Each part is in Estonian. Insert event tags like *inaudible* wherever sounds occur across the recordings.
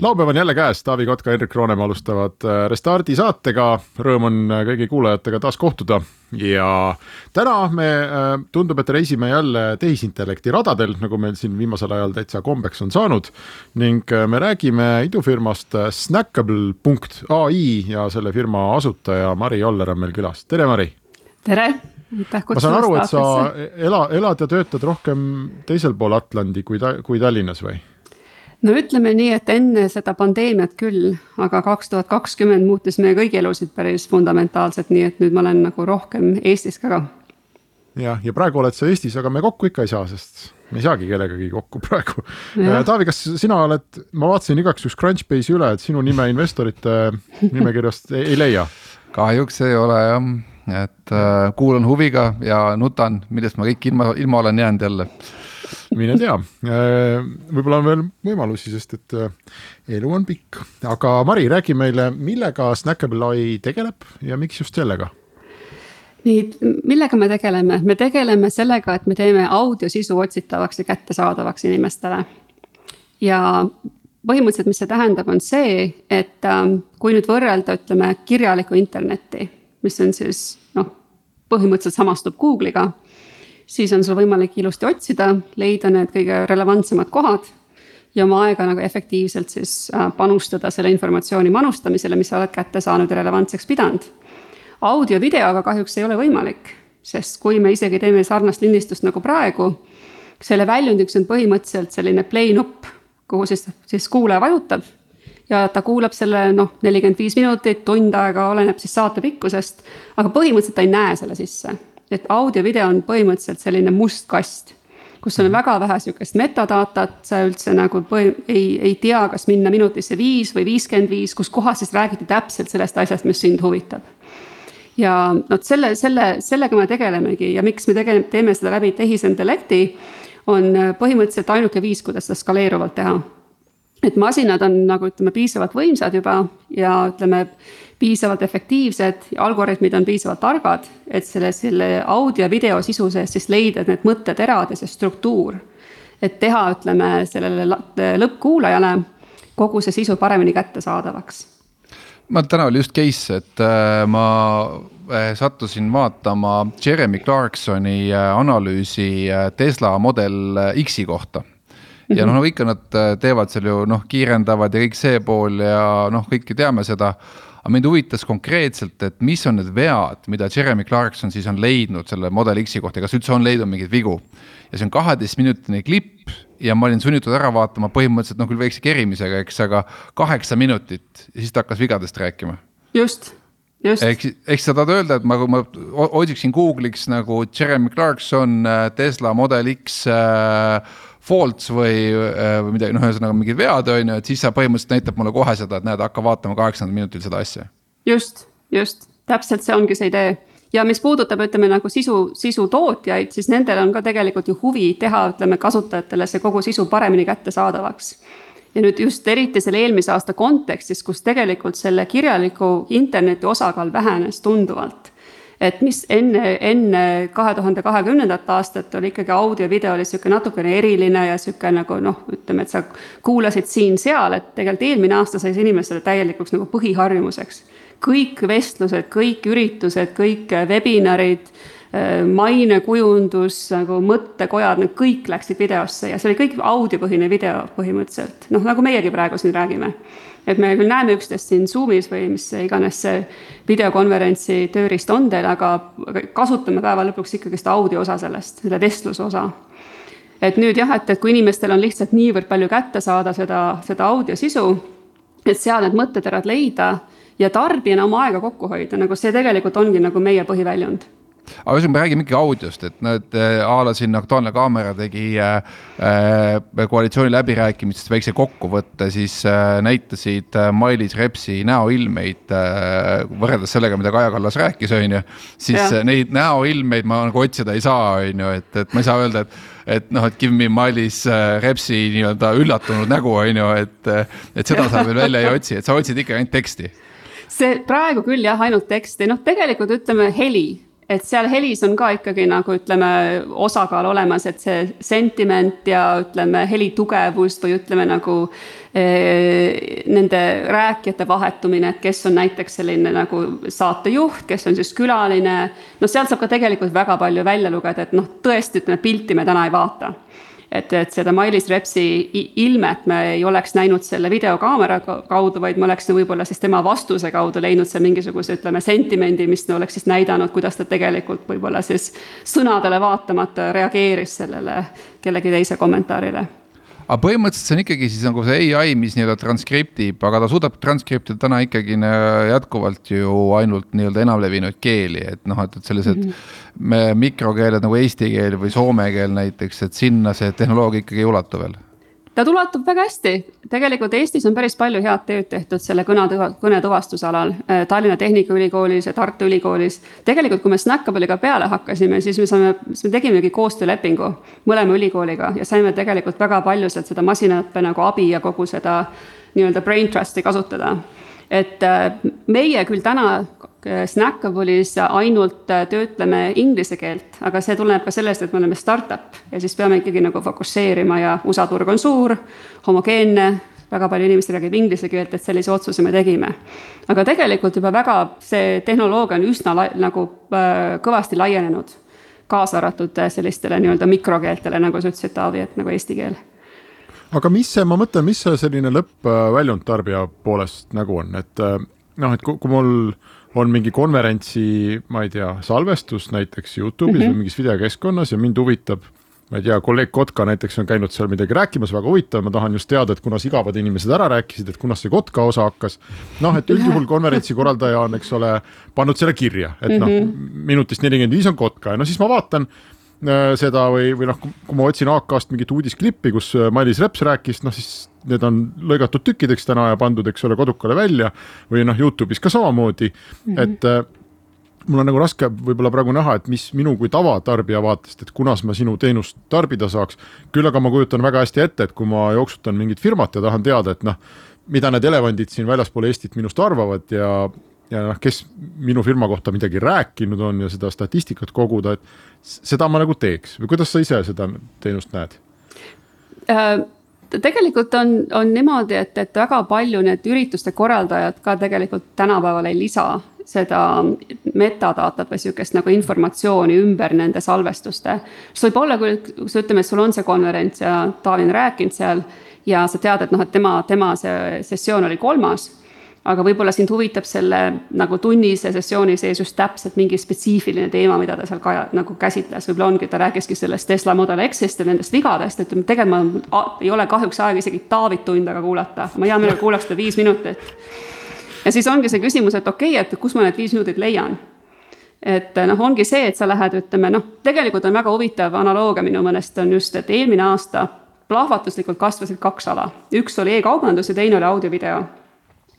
laupäev on jälle käes, Taavi Kotka, Hendrik Roonemaa alustavad äh, Restardi saatega. Rõõm on äh, kõigi kuulajatega taas kohtuda ja täna me, äh, tundub, et reisime jälle tehisintellekti radadel, nagu meil siin viimasel ajal täitsa kombeks on saanud. ning me räägime idufirmast Snackable.ai ja selle firma asutaja Mari Joller on meil külas, tere Mari. tere aitäh kutsumast. ma saan aru, et sa ela, elad ja töötad rohkem teisel pool Atlandi kui, kui Tallinnas või? No ütleme nii, et enne seda pandeemiat küll, aga kaks tuhat kakskümmend muutis meie kõigi elusid päris fundamentaalselt, nii et nüüd ma olen nagu rohkem Eestis ka jah, ja praegu oled sa Eestis, aga me kokku ikka ei saa, sest me ei saagi kellegagi kokku *laughs* praegu. Äh, Taavi, kas sina oled, ma vaatasin igaks juhuks Crunchbase'i üle, et sinu nime investorite *laughs* nimekirjast ei, ei leia? kahjuks ei ole jah, et äh, kuulan huviga ja nutan, millest ma kõik ilma, ilma olen jäänud jälle mine tea, äh, võib-olla on veel võimalusi, sest et äh, elu on pikk, aga Mari, räägi meile, millega Snackable ai tegeleb ja miks just sellega? nii, millega me tegeleme, me tegeleme sellega, et me teeme audiosisu otsitavaks ja kättesaadavaks inimestele. ja põhimõtteliselt, mis see tähendab, on see, et ähm, kui nüüd võrrelda, ütleme kirjalikku internetti, mis on siis noh, põhimõtteliselt samastub Google'iga siis on sul võimalik ilusti otsida, leida need kõige relevantsemad kohad ja oma aega nagu efektiivselt siis äh, panustada selle informatsiooni manustamisele, mis sa oled kätte saanud ja relevantseks pidanud. audio-videoga kahjuks ei ole võimalik, sest kui me isegi teeme sarnast lindistust nagu praegu, selle väljundiks on põhimõtteliselt selline play nupp, kuhu siis, siis kuulaja vajutab ja ta kuulab selle noh, nelikümmend viis minutit, tund aega, oleneb siis saate pikkusest, aga põhimõtteliselt ta ei näe selle sisse et audio-video on põhimõtteliselt selline must kast kus on väga vähe sihukest metadatat, sa üldse nagu põhi, ei, ei tea, kas minna minutisse viis või viiskümmend viis, kus kohas siis räägiti täpselt sellest asjast, mis sind huvitab. ja noh, selle, selle, sellega me tegelemegi ja miks me tegeleme, teeme seda läbi tehisintellekti, on põhimõtteliselt ainuke viis, kuidas seda skaleeruvalt teha. et masinad on nagu ütleme, piisavalt võimsad juba ja ütleme piisavalt efektiivsed ja algoritmid on piisavalt targad, et selle, selle audio, video sisu sees siis leida need mõtteterad ja see struktuur. et teha, ütleme sellele lõppkuulajale kogu see sisu paremini kättesaadavaks. ma täna oli just case, et äh, ma äh, sattusin vaatama Jeremy Clarksoni äh, analüüsi Tesla Model X-i kohta ja noh, nagu ikka nad teevad seal ju noh, kiirendavad ja kõik see pool ja noh, kõike teame seda aga mind huvitas konkreetselt, et mis on need vead, mida Jeremy Clarkson siis on leidnud selle Model X-i kohta, kas üldse on leidnud mingeid vigu. ja see on kaheteistminutine klipp ja ma olin sunnitud ära vaatama põhimõtteliselt noh, küll väikse kerimisega, eks, aga kaheksa minutit ja siis ta hakkas vigadest rääkima. just just. ehk, ehk sa tahad öelda, et ma, kui ma otsiksin Google'iks nagu Jeremy Clarkson äh, Tesla Model X äh, faults või, äh, või midagi, noh, ühesõnaga mingid vead, on ju, et siis sa põhimõtteliselt näitab mulle kohe seda, et näed, hakka vaatama kaheksandal minutil seda asja. just, just, täpselt see ongi see idee ja mis puudutab, ütleme nagu sisu, sisu tootjaid, siis nendel on ka tegelikult ju huvi teha, ütleme kasutajatele see kogu sisu paremini kättesaadavaks. ja nüüd just eriti selle eelmise aasta kontekstis, kus tegelikult selle kirjaliku interneti osakaal vähenes tunduvalt et mis enne, enne kahe tuhande kahekümnendat aastat oli ikkagi audio-video oli sihuke natukene eriline ja sihuke nagu noh, ütleme, et sa kuulasid siin-seal, et tegelikult eelmine aasta sai see inimestele täielikuks nagu põhiharjumuseks. kõik vestlused, kõik üritused, kõik webinarid mainekujundus, nagu mõttekojad, need kõik läksid videosse ja see oli kõik audiopõhine video põhimõtteliselt, noh nagu meiegi praegu siin räägime et me küll näeme üksteist siin Zoom'is või mis iganes see videokonverentsi tööriist on teil, aga kasutame päeva lõpuks ikkagist audio osa sellest, selle vestluse osa. et nüüd jah, et, et kui inimestel on lihtsalt niivõrd palju kätte saada seda, seda audiosisu, et seal need mõtteterad leida ja tarbijana oma aega kokku hoida, nagu see tegelikult ongi nagu meie põhiväljund aga ühesõnaga, me räägime ikkagi audiost, et et äh, a la siin Aktuaalne Kaamera tegi äh, äh koalitsiooni läbirääkimistest väikse kokkuvõtte, siis äh, näitasid Mailis Repsi näoilmeid äh, võrreldes sellega, mida Kaja Kallas rääkis, on ju. siis ja. neid näoilmeid ma nagu otsida ei saa, on ju, et, et ma ei saa öelda, et et noh, et give me Mailis Repsi nii-öelda üllatunud nägu, on ju, et, et seda sa veel välja ei otsi, et sa otsid ikka ainult teksti see praegu küll jah, ainult teksti, noh, tegelikult ütleme heli et seal helis on ka ikkagi nagu ütleme, osakaal olemas, et see sentiment ja ütleme, heli tugevust või ütleme nagu eh, nende rääkijate vahetumine, et kes on näiteks selline nagu saatejuht, kes on siis külaline. no sealt saab ka tegelikult väga palju välja lugeda, et noh, tõesti, ütleme pilti me täna ei vaata et, et seda Mailis Repsi ilmet me ei oleks näinud selle videokaamera kaudu, vaid me oleks võib-olla siis tema vastuse kaudu leidnud seal mingisuguse, ütleme, sentimendi, mis oleks siis näidanud, kuidas ta tegelikult võib-olla siis sõnadele vaatamata reageeris sellele kellegi teise kommentaarile aga põhimõtteliselt see on ikkagi siis nagu see ai, mis nii-öelda transkriptib, aga ta suudab transkriptida täna ikkagi jätkuvalt ju ainult nii-öelda enamlevinud keeli, et noh, et, et sellised mm -hmm. mikrokeeled nagu eesti keel või soome keel näiteks, et sinna see tehnoloogia ikkagi ei ulatu veel ta ulatub väga hästi, tegelikult Eestis on päris palju head tööd tehtud selle kõne, kõnetuvastuse alal. Äh, Tallinna Tehnikaülikoolis ja Tartu Ülikoolis. tegelikult, kui me Snackable'iga peale hakkasime, siis me saime, siis me tegimegi koostöölepingu mõlema ülikooliga ja saime tegelikult väga palju sealt seda masinaõppe nagu abi ja kogu seda nii-öelda brain trust'i kasutada et äh, meie küll täna äh, Snackabulis ainult äh, töötleme inglise keelt, aga see tuleneb ka sellest, et me oleme startup ja siis peame ikkagi nagu fokusseerima ja USA turg on suur, homogeenne, väga palju inimesi räägib inglise keelt, et sellise otsuse me tegime. aga tegelikult juba väga, see tehnoloogia on üsna lai, nagu äh, kõvasti laienenud, kaasa arvatud sellistele nii-öelda mikrokeeltele, nagu sa ütlesid, Taavi, et nagu eesti keel aga mis see, ma mõtlen, mis see selline lõppväljund tarbija poolest nagu on, et äh, noh, et kui, kui mul on mingi konverentsi, ma ei tea, salvestus näiteks Youtube'is mm -hmm. või mingis videokeskkonnas ja mind huvitab ma ei tea, kolleeg Kotka näiteks on käinud seal midagi rääkimas, väga huvitav, ma tahan just teada, et kunas igavad inimesed ära rääkisid, et kunas see Kotka osa hakkas. noh, et üldjuhul konverentsi korraldaja on, eks ole, pannud selle kirja, et noh mm -hmm., minutist nelikümmend viis on Kotka ja no siis ma vaatan seda või, või noh, kui ma otsin AK-st mingit uudisklippi, kus äh, Mailis Reps rääkis, noh siis need on lõigatud tükkideks täna ja pandud, eks ole, kodukale välja või noh, Youtube'is ka samamoodi mm, -hmm. et äh, mul on nagu raske võib-olla praegu näha, et mis minu kui tavatarbija vaatest, et kunas ma sinu teenust tarbida saaks. küll aga ma kujutan väga hästi ette, et kui ma jooksutan mingit firmat ja tahan teada, et noh, mida need elevandid siin väljaspool Eestit minust arvavad ja ja noh, kes minu firma kohta midagi rääkinud on ja seda statistikat koguda, et seda ma nagu teeks või kuidas sa ise seda teenust näed äh,? tegelikult on, on niimoodi, et, et väga palju need ürituste korraldajad ka tegelikult tänapäeval ei lisa seda metadatat või sihukest nagu informatsiooni ümber nende salvestuste. see võib olla küll, kui sa ütleme, et sul on see konverents ja Taavi on rääkinud seal ja sa tead, et noh, et tema, tema see sessioon oli kolmas aga võib-olla sind huvitab selle nagu tunnise sessiooni sees just täpselt mingi spetsiifiline teema, mida ta seal ka nagu käsitles, võib-olla ongi, ta rääkiski sellest Tesla Model X-ist ja nendest vigadest, et tegelikult ma ei ole kahjuks aega isegi Taavit tund aega kuulata, ma hea meelega kuulaks seda viis minutit. ja siis ongi see küsimus, et okei okay,, et kus ma need viis minutit leian? Et noh, ongi see, et sa lähed, ütleme noh, tegelikult on väga huvitav analoogia minu meelest on just, et eelmine aasta plahvatuslikult kasvasid kaks ala, üks oli e-kaubandus ja teine oli audio-video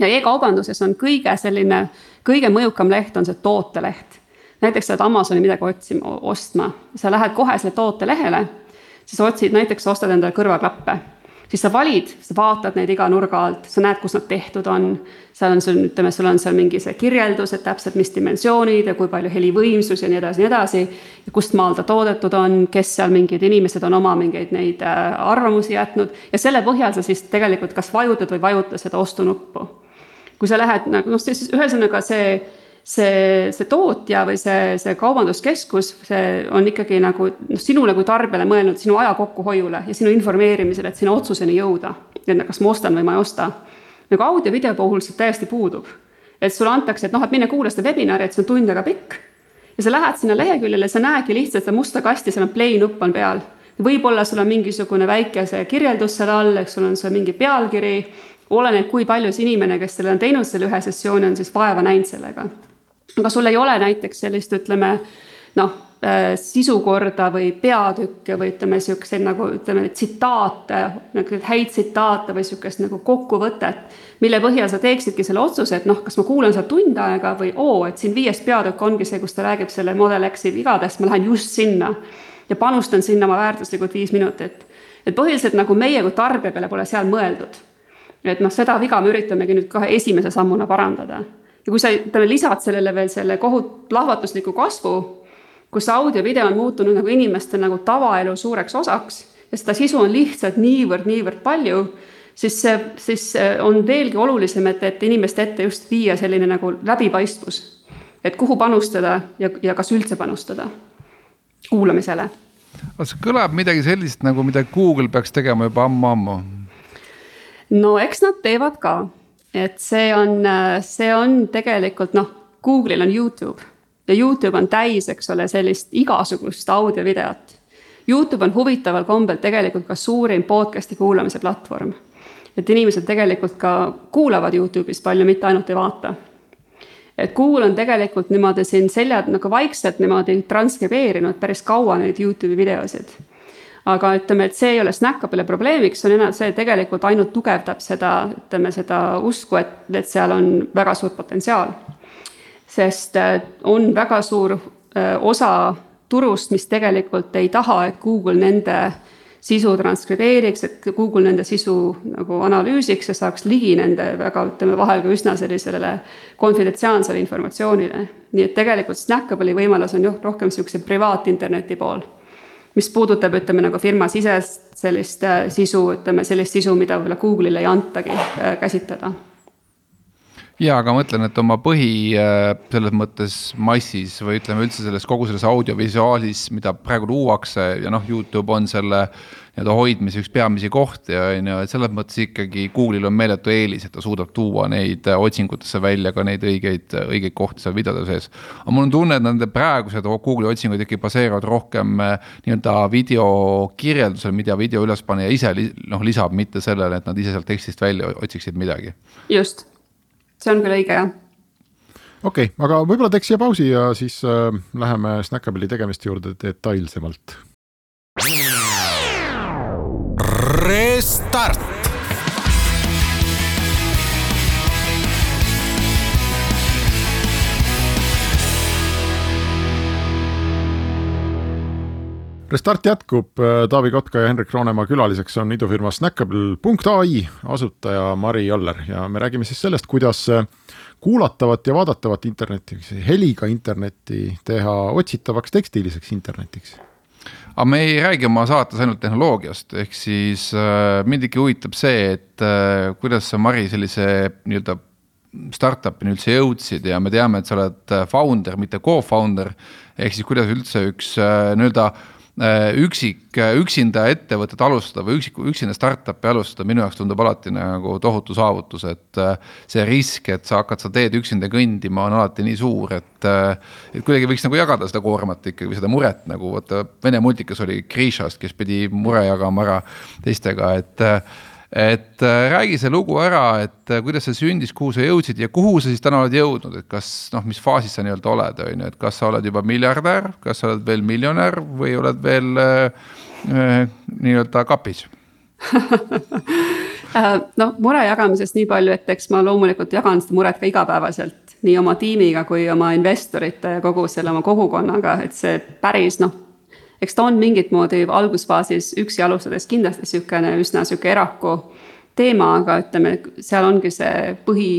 ja e-kaubanduses on kõige selline, kõige mõjukam leht on see tooteleht. näiteks sa oled Amazoni midagi otsima, ostma, sa lähed kohe selle tootelehele, siis otsid, näiteks ostad endale kõrvaklappe siis sa valid, sa vaatad neid iga nurga alt, sa näed, kus nad tehtud on. seal on sul, ütleme, sul on seal mingi see kirjeldus, et täpselt, mis dimensioonid ja kui palju helivõimsus ja nii edasi, nii edasi. ja kust maal ta toodetud on, kes seal mingid inimesed on oma mingeid neid äh, arvamusi jätnud ja selle põhjal sa siis tegelikult kas vajutad või vajuta seda ostunuppu. Kui sa lähed nagu noh, siis ühesõnaga see see, see tootja või see, see kaubanduskeskus, see on ikkagi nagu noh, sinule kui tarbijale mõelnud sinu aja kokkuhoiule ja sinu informeerimisele, et sinna otsuseni jõuda. et kas ma ostan või ma ei osta. nagu audio-video puhul see täiesti puudub. et sulle antakse, et noh, et mine kuula seda webinari, et see on tund aega pikk. ja sa lähed sinna leheküljele, sa näedki lihtsalt seda musta kasti, seal on play nupp on peal. võib-olla sul on mingisugune väike see kirjeldus seal all, eks sul on seal mingi pealkiri oleneb, kui palju see inimene, kes selle on teinud, selle ühe sessiooni, on siis vaeva näinud sellega aga sul ei ole näiteks sellist, ütleme noh äh, sisukorda või peatükke või ütleme, siukseid nagu ütleme, tsitaate, nagu häid tsitaate või sihukest nagu kokkuvõtet. mille põhjal sa teeksidki selle otsuse, et noh, kas ma kuulan seda tund aega või oo, et siin viies peatükk ongi see, kus ta räägib selle Model X-i vigadest, ma lähen just sinna. ja panustan sinna oma väärtuslikud viis minutit. et põhiliselt nagu meie kui tarbija peale pole seal mõeldud. Et noh, seda viga me üritamegi nüüd kohe esimese sammuna parandada ja kui sa, ütleme, lisad sellele veel selle kohut-, plahvatusliku kasvu, kus audio-video on muutunud nagu inimeste nagu tavaelu suureks osaks ja seda sisu on lihtsalt niivõrd-niivõrd palju, siis see, siis on veelgi olulisem, et, et inimeste ette just viia selline nagu läbipaistvus. et kuhu panustada ja, ja kas üldse panustada kuulamisele. see kõlab midagi sellist nagu, mida Google peaks tegema juba ammu-ammu. No eks nad teevad ka et see on, see on tegelikult noh, Google'il on Youtube ja Youtube on täis, eks ole, sellist igasugust audio-videot. Youtube on huvitaval kombel tegelikult ka suurim podcast'i kuulamise platvorm. et inimesed tegelikult ka kuulavad Youtube'is palju, mitte ainult ei vaata. et Google on tegelikult niimoodi siin selja nagu vaikselt niimoodi transkribeerinud päris kaua neid Youtube'i videosid aga ütleme, et see ei ole Snackable'i probleemiks, on enam see tegelikult ainult tugevdab seda, ütleme seda usku, et, et seal on väga suur potentsiaal. sest äh, on väga suur äh, osa turust, mis tegelikult ei taha, et Google nende sisu transkribeeriks, et Google nende sisu nagu analüüsiks ja saaks ligi nende väga, ütleme vahel ka üsna sellisele konfidentsiaalsele informatsioonile. nii et tegelikult Snackable'i võimalus on ju rohkem sihukese privaatinterneti pool mis puudutab, ütleme nagu firmasisest sellist äh, sisu, ütleme sellist sisu, mida võib-olla Google'ile ei antagi äh, käsitleda. Ja aga ma mõtlen, et oma põhi äh, selles mõttes massis või ütleme üldse selles kogu selles audiovisuaalis, mida praegu luuakse ja noh, Youtube on selle nii-öelda hoidmise üks peamisi kohti on ju, et selles mõttes ikkagi Google'il on meeletu eelis, et ta suudab tuua neid otsingutesse välja ka neid õigeid, õigeid kohti seal videode sees. aga mul on tunne, et nende praegused Google'i otsingud ikkagi baseeruvad rohkem äh, nii-öelda video kirjeldusel, mida videoülespanija ise noh, lisab, mitte sellele, et nad ise sealt tekstist välja otsiksid midagi. just see on küll õige, jah okei okay,, aga võib-olla teeks siia pausi ja siis äh, läheme Snackable'i tegemiste juurde detailsemalt. Restart. Restart jätkub, Taavi Kotka ja Henrik Roonemaa külaliseks on idufirma Snackable.ai asutaja Mari Joller. Ja me räägime siis sellest, kuidas kuulatavat ja vaadatavat internetti, heliga internetti teha otsitavaks tekstiliseks internetiks aga me ei räägi oma saates ainult tehnoloogiast, ehk siis äh, mind ikka huvitab see, et äh, kuidas sa, Mari, sellise nii-öelda startup'ini üldse jõudsid ja me teame, et sa oled founder, mitte co-founder. ehk siis kuidas üldse üks äh, nii-öelda äh, üksik, äh, üksinda ettevõtet alustada või üksik, üksinda startup'i alustada, minu jaoks tundub alati nagu tohutu saavutus, et äh, see risk, et sa hakkad seda teed üksinda kõndima, on alati nii suur, et et kuidagi võiks nagu jagada seda koormat ikkagi või seda muret nagu vaata, Vene multikas oli Grishast, kes pidi mure jagama ära teistega, et et äh, räägi see lugu ära, et äh, kuidas see sündis, kuhu sa jõudsid ja kuhu sa siis täna oled jõudnud, et kas noh, mis faasis sa nii-öelda oled, on ju, et kas sa oled juba miljardär, kas sa oled veel miljonär või oled veel äh, äh, nii-öelda kapis? *laughs* Noh, mure jagamisest nii palju, et eks ma loomulikult jagan seda muret ka igapäevaselt nii oma tiimiga kui oma investorite ja kogu selle oma kogukonnaga, et see päris noh eks ta on mingit moodi algusfaasis üksi alustades kindlasti niisugune üsna niisugune eraku teema, aga ütleme, seal ongi see põhi,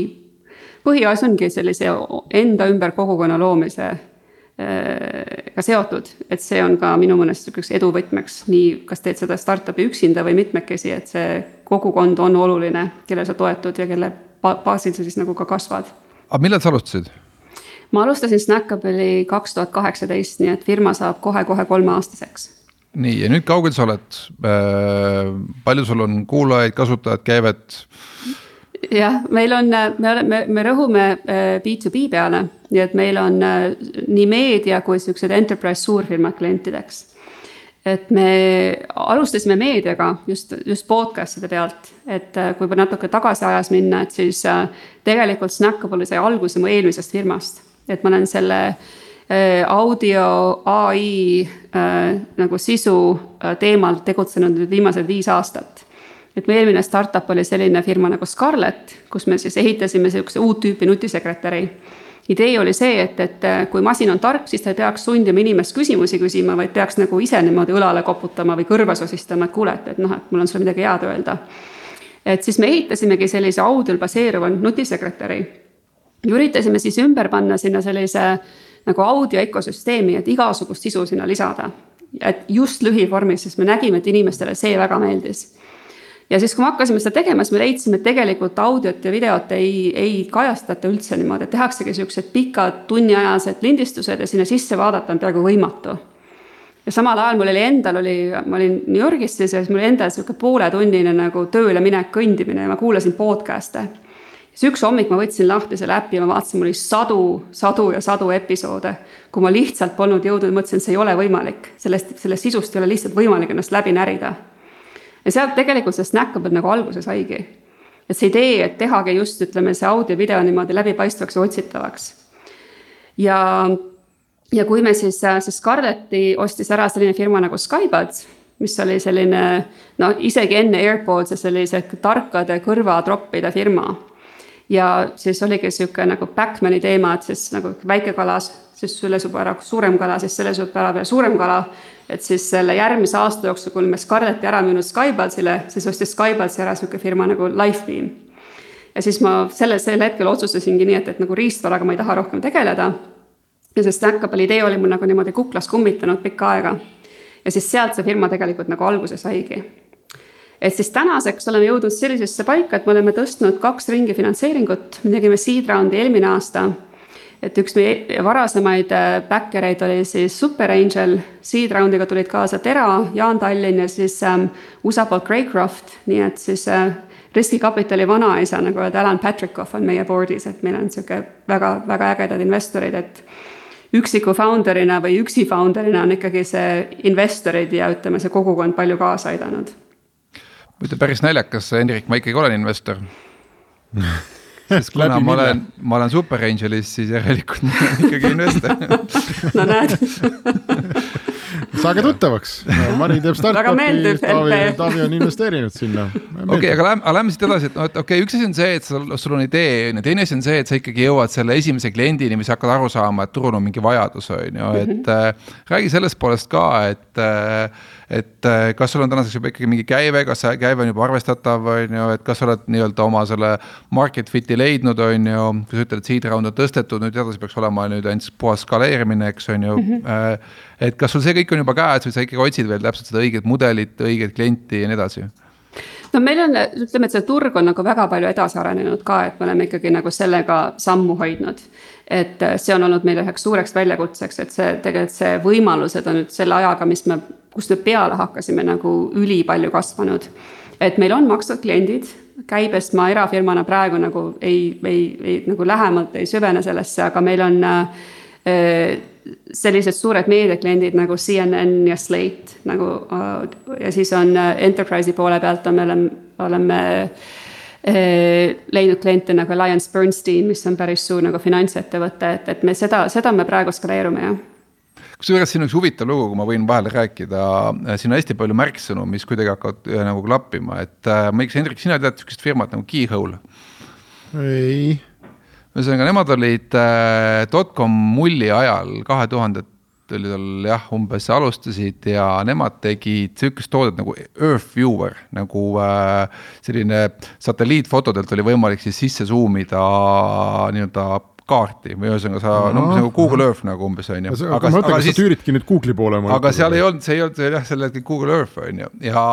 põhiasi ongi sellise enda ümber kogukonna loomise äh, ka seotud, et see on ka minu meelest niisuguseks edu võtmeks, nii kas teed seda startup'i üksinda või mitmekesi, et see kogukond on oluline, kellele sa toetud ja kelle baasil sa siis nagu ka kasvad. aga millal sa alustasid? Ma alustasin Snackable'i kaks tuhat kaheksateist, nii et firma saab kohe-kohe kolmeaastaseks. nii ja nüüd kaugel sa oled äh,, palju sul on kuulajaid, kasutajaid, käivet? jah, meil on, me oleme, me rõhume B2B äh, peale, nii et meil on äh, nii meedia kui siuksed enterprise suurfirmad klientideks et me alustasime meediaga just, just podcast'ide pealt, et äh, kui natuke tagasi ajas minna, et siis tegelikult Snackable sai alguse mu eelmisest firmast et ma olen selle audio, ai nagu sisu teemal tegutsenud nüüd viimased viis aastat et mu eelmine startup oli selline firma nagu Scarlett, kus me siis ehitasime sihukese uut tüüpi nutisekretäri. idee oli see, et, et kui masin on tark, siis ta ei peaks sundima inimest küsimusi küsima, vaid peaks nagu ise niimoodi õlale koputama või kõrva sosistama, et kuule, et, et noh, et mul on sulle midagi head öelda. et siis me ehitasimegi sellise audiol baseeruva nutisekretäri. Üritasime siis ümber panna sinna sellise nagu audio ökosüsteemi, et igasugust sisu sinna lisada. et just lühivormis, sest me nägime, et inimestele see väga meeldis ja siis, kui me hakkasime seda tegema, siis me leidsime, et tegelikult audiot ja videot ei, ei kajastata üldse niimoodi, et tehaksegi siuksed pikad tunniajased lindistused ja sinna sisse vaadata on peaaegu võimatu. ja samal ajal mul oli endal oli, ma olin New Yorgis siis ja siis mul endal sihuke pooletunnine nagu tööle minek, kõndimine ja ma kuulasin podcast'e. Siis üks hommik ma võtsin lahti selle äpi ja ma vaatasin, mul oli sadu, sadu ja sadu episoode. kui ma lihtsalt polnud jõudnud, mõtlesin, et see ei ole võimalik, sellest, sellest sisust ei ole lihtsalt võimalik ennast läbi närida ja sealt tegelikult see Snackable nagu alguse saigi. et see idee, et tehagi just ütleme, see audio-video niimoodi läbipaistvaks ja otsitavaks. ja, ja kui me siis, siis Scarletti ostis ära selline firma nagu Skybuds, mis oli selline no isegi enne AirPodsi sellise tarkade kõrvatroppide firma. Ja siis oligi sihuke nagu Backmani teema, et siis nagu väike kalas, siis selle sub ära suurem kala, siis selle sub ära veel suurem kala et siis selle järgmise aasta jooksul, kui olime Scarletti ära müünud Skybalsile, siis ostis Skybalsi ära sihuke firma nagu Lifebeam. ja siis ma selle, sel hetkel otsustasingi nii, et, et nagu riistvaraga ma ei taha rohkem tegeleda. ja see Stackable idee oli mul nagu niimoodi kuklas kummitanud pikka aega. ja siis sealt see firma tegelikult nagu alguse saigi. Et siis tänaseks oleme jõudnud sellisesse paika, et me oleme tõstnud kaks ringi finantseeringut, me tegime seed round'i eelmine aasta. Et üks meie varasemaid äh, backer eid oli siis Super Angel, seed round'iga tulid kaasa Tera, Jaan Tallinn ja siis ähm, USA poolt Greycroft, nii et siis äh, riskikapitali vanaisa, nagu öelda, Alan Patrickoff on meie board'is, et meil on sihuke väga, väga ägedad investorid, et üksiku founder'ina või üksi founder'ina on ikkagi see investorid ja ütleme, see kogukond palju kaasa aidanud. Muidu päris naljakas, Hendrik, ma ikkagi olen investor. Sest kuna ma olen, ma olen Super Angelis, siis järelikult ma olen ikkagi investor. *laughs* No näed. Saage tuttavaks, Mari teeb startup'i, Taavi, Taavi on investeerinud sinna. okei aga lähme, lähme siit edasi, et noh, et okei okay,, üks asi on see, et sul, sul on idee, on ju, teine asi on see, et sa ikkagi jõuad selle esimese kliendini, mis hakkad aru saama, et turul on mingi vajadus, on ju, et mm -hmm. äh, räägi sellest poolest ka, et äh, et äh, kas sul on tänaseks juba ikkagi mingi käive, kas see käive on juba arvestatav, on ju, et kas sa oled nii-öelda oma selle market fit'i leidnud, on ju. kui sa ütled, et seed round on tõstetud, nüüd edasi peaks olema nüüd ainult puhas skaleerimine, eks on ju mm. -hmm. et kas sul see kõik on juba käes või sa ikkagi otsid veel täpselt seda õiget mudelit, õiget klienti ja nii edasi? No meil on, ütleme, et see turg on nagu väga palju edasi arenenud ka, et me oleme ikkagi nagu sellega sammu hoidnud. et see on olnud meile üheks suureks väljakutseks, et see tegelikult see võimalused on nüüd selle ajaga, mis me kust me peale hakkasime nagu ülipalju kasvanud. et meil on maksvad kliendid, käibest ma erafirmana praegu nagu ei, ei, ei nagu lähemalt ei süvene sellesse, aga meil on äh, sellised suured meediakliendid nagu CNN ja Slate nagu äh, ja siis on äh, enterprise'i poole pealt on, me oleme, oleme äh, leidnud kliente nagu Alliance Bernstein, mis on päris suur nagu finantsettevõte, et, et me seda, seda me praegu skaleerume jah kusjuures siin on üks huvitav lugu, kui ma võin vahele rääkida, siin on hästi palju märksõnu, mis kuidagi hakkavad nagu klappima, et äh, ma ei tea, Hendrik, sina tead sihukest firmat nagu Keyhole? ei. Ühesõnaga, nemad olid äh, dotcom mulli ajal kahe tuhandet oli tal jah, umbes alustasid ja nemad tegid sihukest toodet nagu Earth Viewer nagu äh, selline satelliitfotodelt oli võimalik siis sisse zoom ida nii-öelda kaarti või ühesõnaga sa no, umbes nagu Google Earth nagu umbes on ju. aga ma mõtlen, kas sa tüüridki nüüd Google'i poole. aga seal ei olnud, see ei olnud jah, sel hetkel Google Earth on ju ja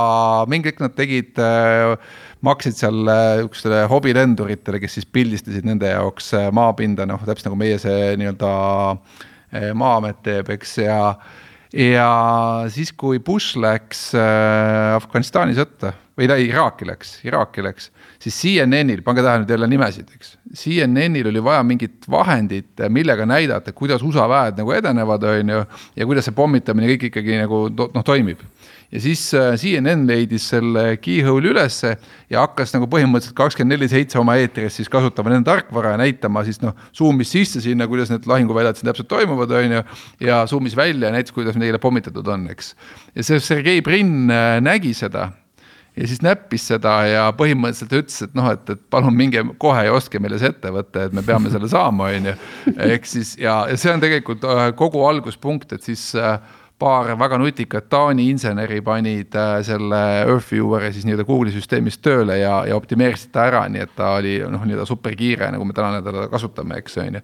mingi hetk nad tegid äh,, maksid seal niisugustele äh, hobilenduritele, kes siis pildistasid nende jaoks äh, maapinda, noh täpselt nagu meie see nii-öelda äh, Maa-amet teeb, eks ja ja siis, kui Bush läks äh, Afganistani sõtta või ta Iraaki läks, Iraaki läks, siis CNN-il, pange tähele nüüd jälle nimesid, eks. CNN-il oli vaja mingit vahendit, millega näidata, kuidas USA väed nagu edenevad, on ju, ja kuidas see pommitamine kõik ikkagi nagu noh, toimib ja siis äh, CNN leidis selle keyhole'i ülesse ja hakkas nagu põhimõtteliselt kakskümmend neli seitse oma eetris siis kasutama nende tarkvara ja näitama siis noh, zoom'is sisse sinna, kuidas need lahinguväljad siin täpselt toimuvad, on ju. ja zoom'is välja ja näitas, kuidas neile pommitatud on, eks. ja see Sergei Brin äh, nägi seda ja siis näppis seda ja põhimõtteliselt ütles, et noh, et, et palun minge kohe ja ostke meile see ettevõte, et me peame selle saama, on ju. ehk siis ja, ja see on tegelikult äh, kogu alguspunkt, et siis äh, paar väga nutikat Taani inseneri panid äh, selle Earthviewer'i siis nii-öelda Google'i süsteemis tööle ja, ja optimeerisid ta ära, nii et ta oli noh, nii-öelda superkiire, nagu me täna teda kasutame, eks on ju.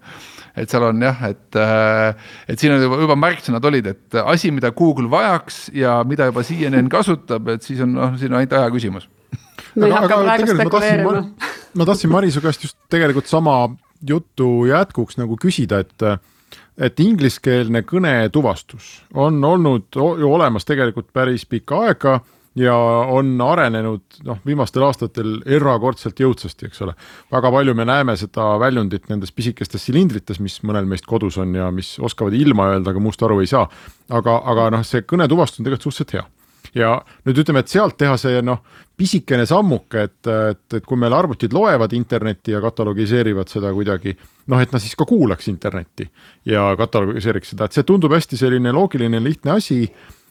et seal on jah, et, äh, et siin on juba, juba märksõnad olid, et asi, mida Google vajaks ja mida juba CNN kasutab, et siis on noh, siin on ainult aja küsimus. me ei hakka praegu spekuleerima. ma tahtsin Marise käest just tegelikult sama jutu jätkuks nagu küsida, et et ingliskeelne kõnetuvastus on olnud ju olemas tegelikult päris pikka aega ja on arenenud noh, viimastel aastatel erakordselt jõudsasti, eks ole. väga palju me näeme seda väljundit nendes pisikestes silindrites, mis mõnel meist kodus on ja mis oskavad ilma öelda, aga muust aru ei saa. aga, aga noh, see kõnetuvastus on tegelikult suhteliselt hea ja nüüd ütleme, et sealt teha see noh, pisikene sammuke, et, et, et kui meil arvutid loevad internetti ja katalogiseerivad seda kuidagi, noh, et nad siis ka kuulaks internetti ja katalogiseeriks seda, et see tundub hästi selline loogiline, lihtne asi.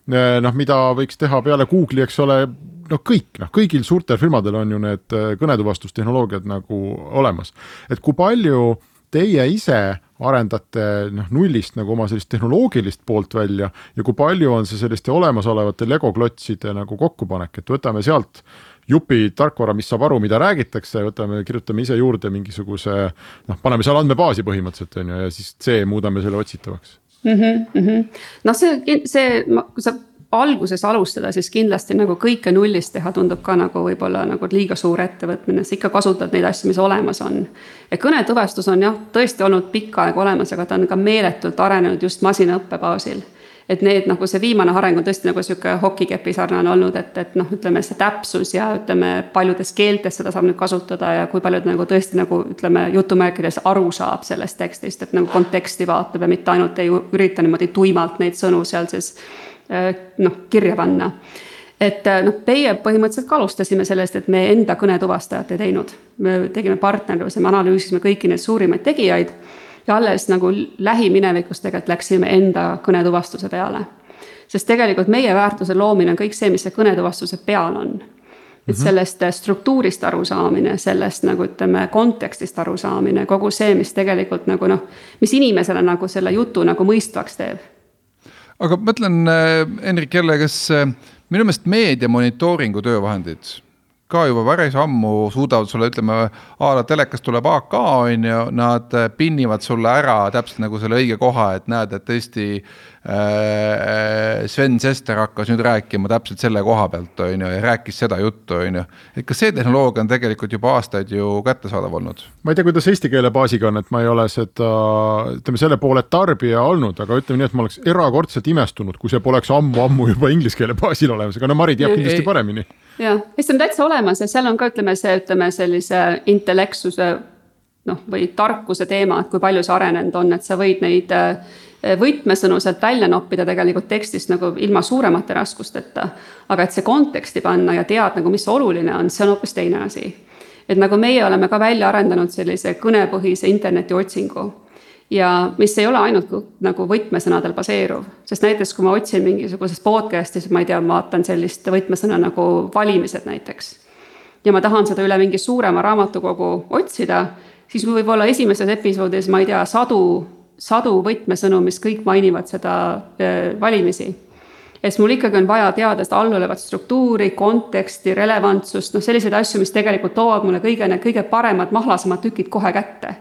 noh, mida võiks teha peale Google'i, eks ole, noh, kõik noh, kõigil suurtel firmadel on ju need kõnetuvastustehnoloogiad nagu olemas, et kui palju teie ise arendate noh, nullist nagu oma sellist tehnoloogilist poolt välja ja kui palju on see selliste olemasolevate legoklotside nagu kokkupanek, et võtame sealt jupi tarkvara, mis saab aru, mida räägitakse, võtame, kirjutame ise juurde mingisuguse noh, paneme seal andmebaasi põhimõtteliselt on ju ja siis C muudame selle otsitavaks mm. -hmm. noh, see, see, kui sa alguses alustada, siis kindlasti nagu kõike nullist teha tundub ka nagu võib-olla nagu liiga suur ettevõtmine, sa ikka kasutad neid asju, mis olemas on. ja kõnetuvastus on jah, tõesti olnud pikka aega olemas, aga ta on ka meeletult arenenud just masinaõppe baasil et need nagu see viimane areng on tõesti nagu sihuke hokikepi sarnane olnud, et, et noh, ütleme see täpsus ja ütleme, paljudes keeltes seda saab nüüd kasutada ja kui palju ta nagu tõesti nagu ütleme jutumärkides aru saab sellest tekstist, et nagu konteksti vaatab ja mitte ainult ei ürita niimoodi tuimalt neid sõnu seal siis noh, kirja panna. et äh, noh, meie põhimõtteliselt ka alustasime sellest, et me enda kõnetuvastajat ei teinud. me tegime partnerluse, me analüüsisime kõiki neid suurimaid tegijaid ja alles nagu lähiminevikus tegelikult läksime enda kõnetuvastuse peale. sest tegelikult meie väärtuse loomine on kõik see, mis see kõnetuvastuse peal on et mhm. sellest struktuurist arusaamine, sellest nagu ütleme, kontekstist arusaamine, kogu see, mis tegelikult nagu noh, mis inimesele nagu selle jutu nagu mõistvaks teeb aga mõtlen, äh, Henrik jälle, kas äh, minu meelest meedia monitooringu töövahendid ka juba päris ammu suudavad sulle, ütleme, a la telekas tuleb AK, on ju, nad äh, pinnivad sulle ära täpselt nagu selle õige koha, et näed, et tõesti äh, Sven Sester hakkas nüüd rääkima täpselt selle koha pealt, on ju, ja rääkis seda juttu, on ju. et kas see tehnoloogia on tegelikult juba aastaid ju kättesaadav olnud? ma ei tea, kuidas eesti keele baasiga on, et ma ei ole seda, ütleme selle poole tarbija olnud, aga ütleme nii, et ma oleks erakordselt imestunud, kui see poleks ammu-ammu juba inglise keele baasil olemas, aga no Mari teab kindlasti paremini jah, see on täitsa olemas ja seal on ka, ütleme see, ütleme sellise intellektsuse noh, või tarkuse teema, et kui palju see arenenud on, et sa võid neid äh, võtmesõnu sealt välja noppida tegelikult tekstist nagu ilma suuremate raskusteta. aga et see konteksti panna ja tead nagu, mis oluline on, see on hoopis teine asi. et nagu meie oleme ka välja arendanud sellise kõnepõhise internetiotsingu ja mis ei ole ainult nagu võtmesõnadel baseeruv, sest näiteks kui ma otsin mingisugusest podcast'is, ma ei tea, ma vaatan sellist võtmesõna nagu valimised näiteks. ja ma tahan seda üle mingi suurema raamatukogu otsida, siis võib-olla esimeses episoodis, ma ei tea, sadu, sadu võtmesõnu, mis kõik mainivad seda valimisi. Ja siis mul ikkagi on vaja teada seda allolevat struktuuri, konteksti, relevantsust, noh, selliseid asju, mis tegelikult toovad mulle kõige, need kõige paremad, mahlasemad tükid kohe kätte.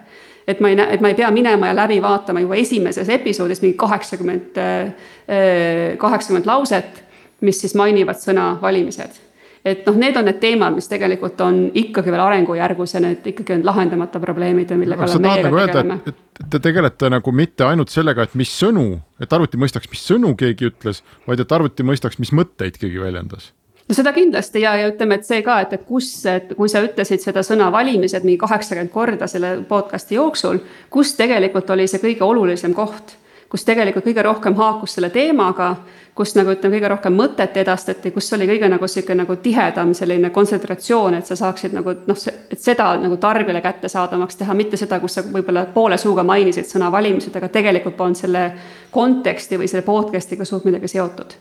Et ma ei näe, et ma ei pea minema ja läbi vaatama juba esimeses episoodis mingi kaheksakümmend, kaheksakümmend lauset, mis siis mainivad sõna valimised et noh, need on need teemad, mis tegelikult on ikkagi veel arengujärgus ja need ikkagi on lahendamata probleemid, mille kallal meiega nagu tegeleme. te tegelete nagu mitte ainult sellega, et mis sõnu, et arvuti mõistaks, mis sõnu keegi ütles, vaid et arvuti mõistaks, mis mõtteid keegi väljendas no no seda kindlasti ja, ja ütleme, et see ka, et, et kus, et kui sa ütlesid seda sõna valimised mingi kaheksakümmend korda selle podcast'i jooksul, kus tegelikult oli see kõige olulisem koht kus tegelikult kõige rohkem haakus selle teemaga, kus nagu ütleme, kõige rohkem mõtet edastati, kus oli kõige nagu sihuke nagu tihedam selline kontsentratsioon, et sa saaksid nagu noh, et seda nagu tarbijale kättesaadavamaks teha, mitte seda, kus sa võib-olla poole suuga mainisid sõna valimised, aga tegelikult polnud selle konteksti või selle podcast'iga suurt midagi seotud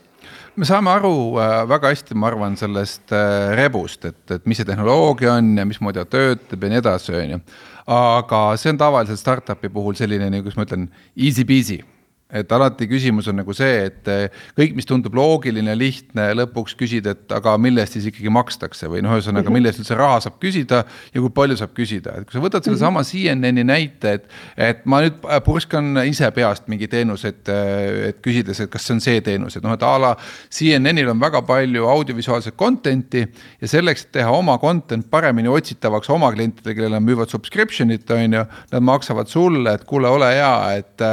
me saame aru äh, väga hästi, ma arvan, sellest äh, rebust, et, et mis see tehnoloogia on ja mismoodi ta töötab ja nii edasi, on ju. aga see on tavaliselt startup'i puhul selline, nagu ma ütlen, easy peasy et alati küsimus on nagu see, et eh, kõik, mis tundub loogiline, lihtne, lõpuks küsida, et aga mille eest siis ikkagi makstakse või noh, ühesõnaga, mhm. mille eest üldse raha saab küsida ja kui palju saab küsida, et kui sa võtad sellesama mhm. CNN-i näite, et. et ma nüüd purskan ise peast mingi teenuseid, eh, et küsides, et kas see on see teenus, et noh, et a la CNN-il on väga palju audiovisuaalset content'i ja selleks, et teha oma content paremini otsitavaks oma klientidele, kellele müüvad subscription'it, on ju. Nad maksavad sulle, et kuule, ole hea, et,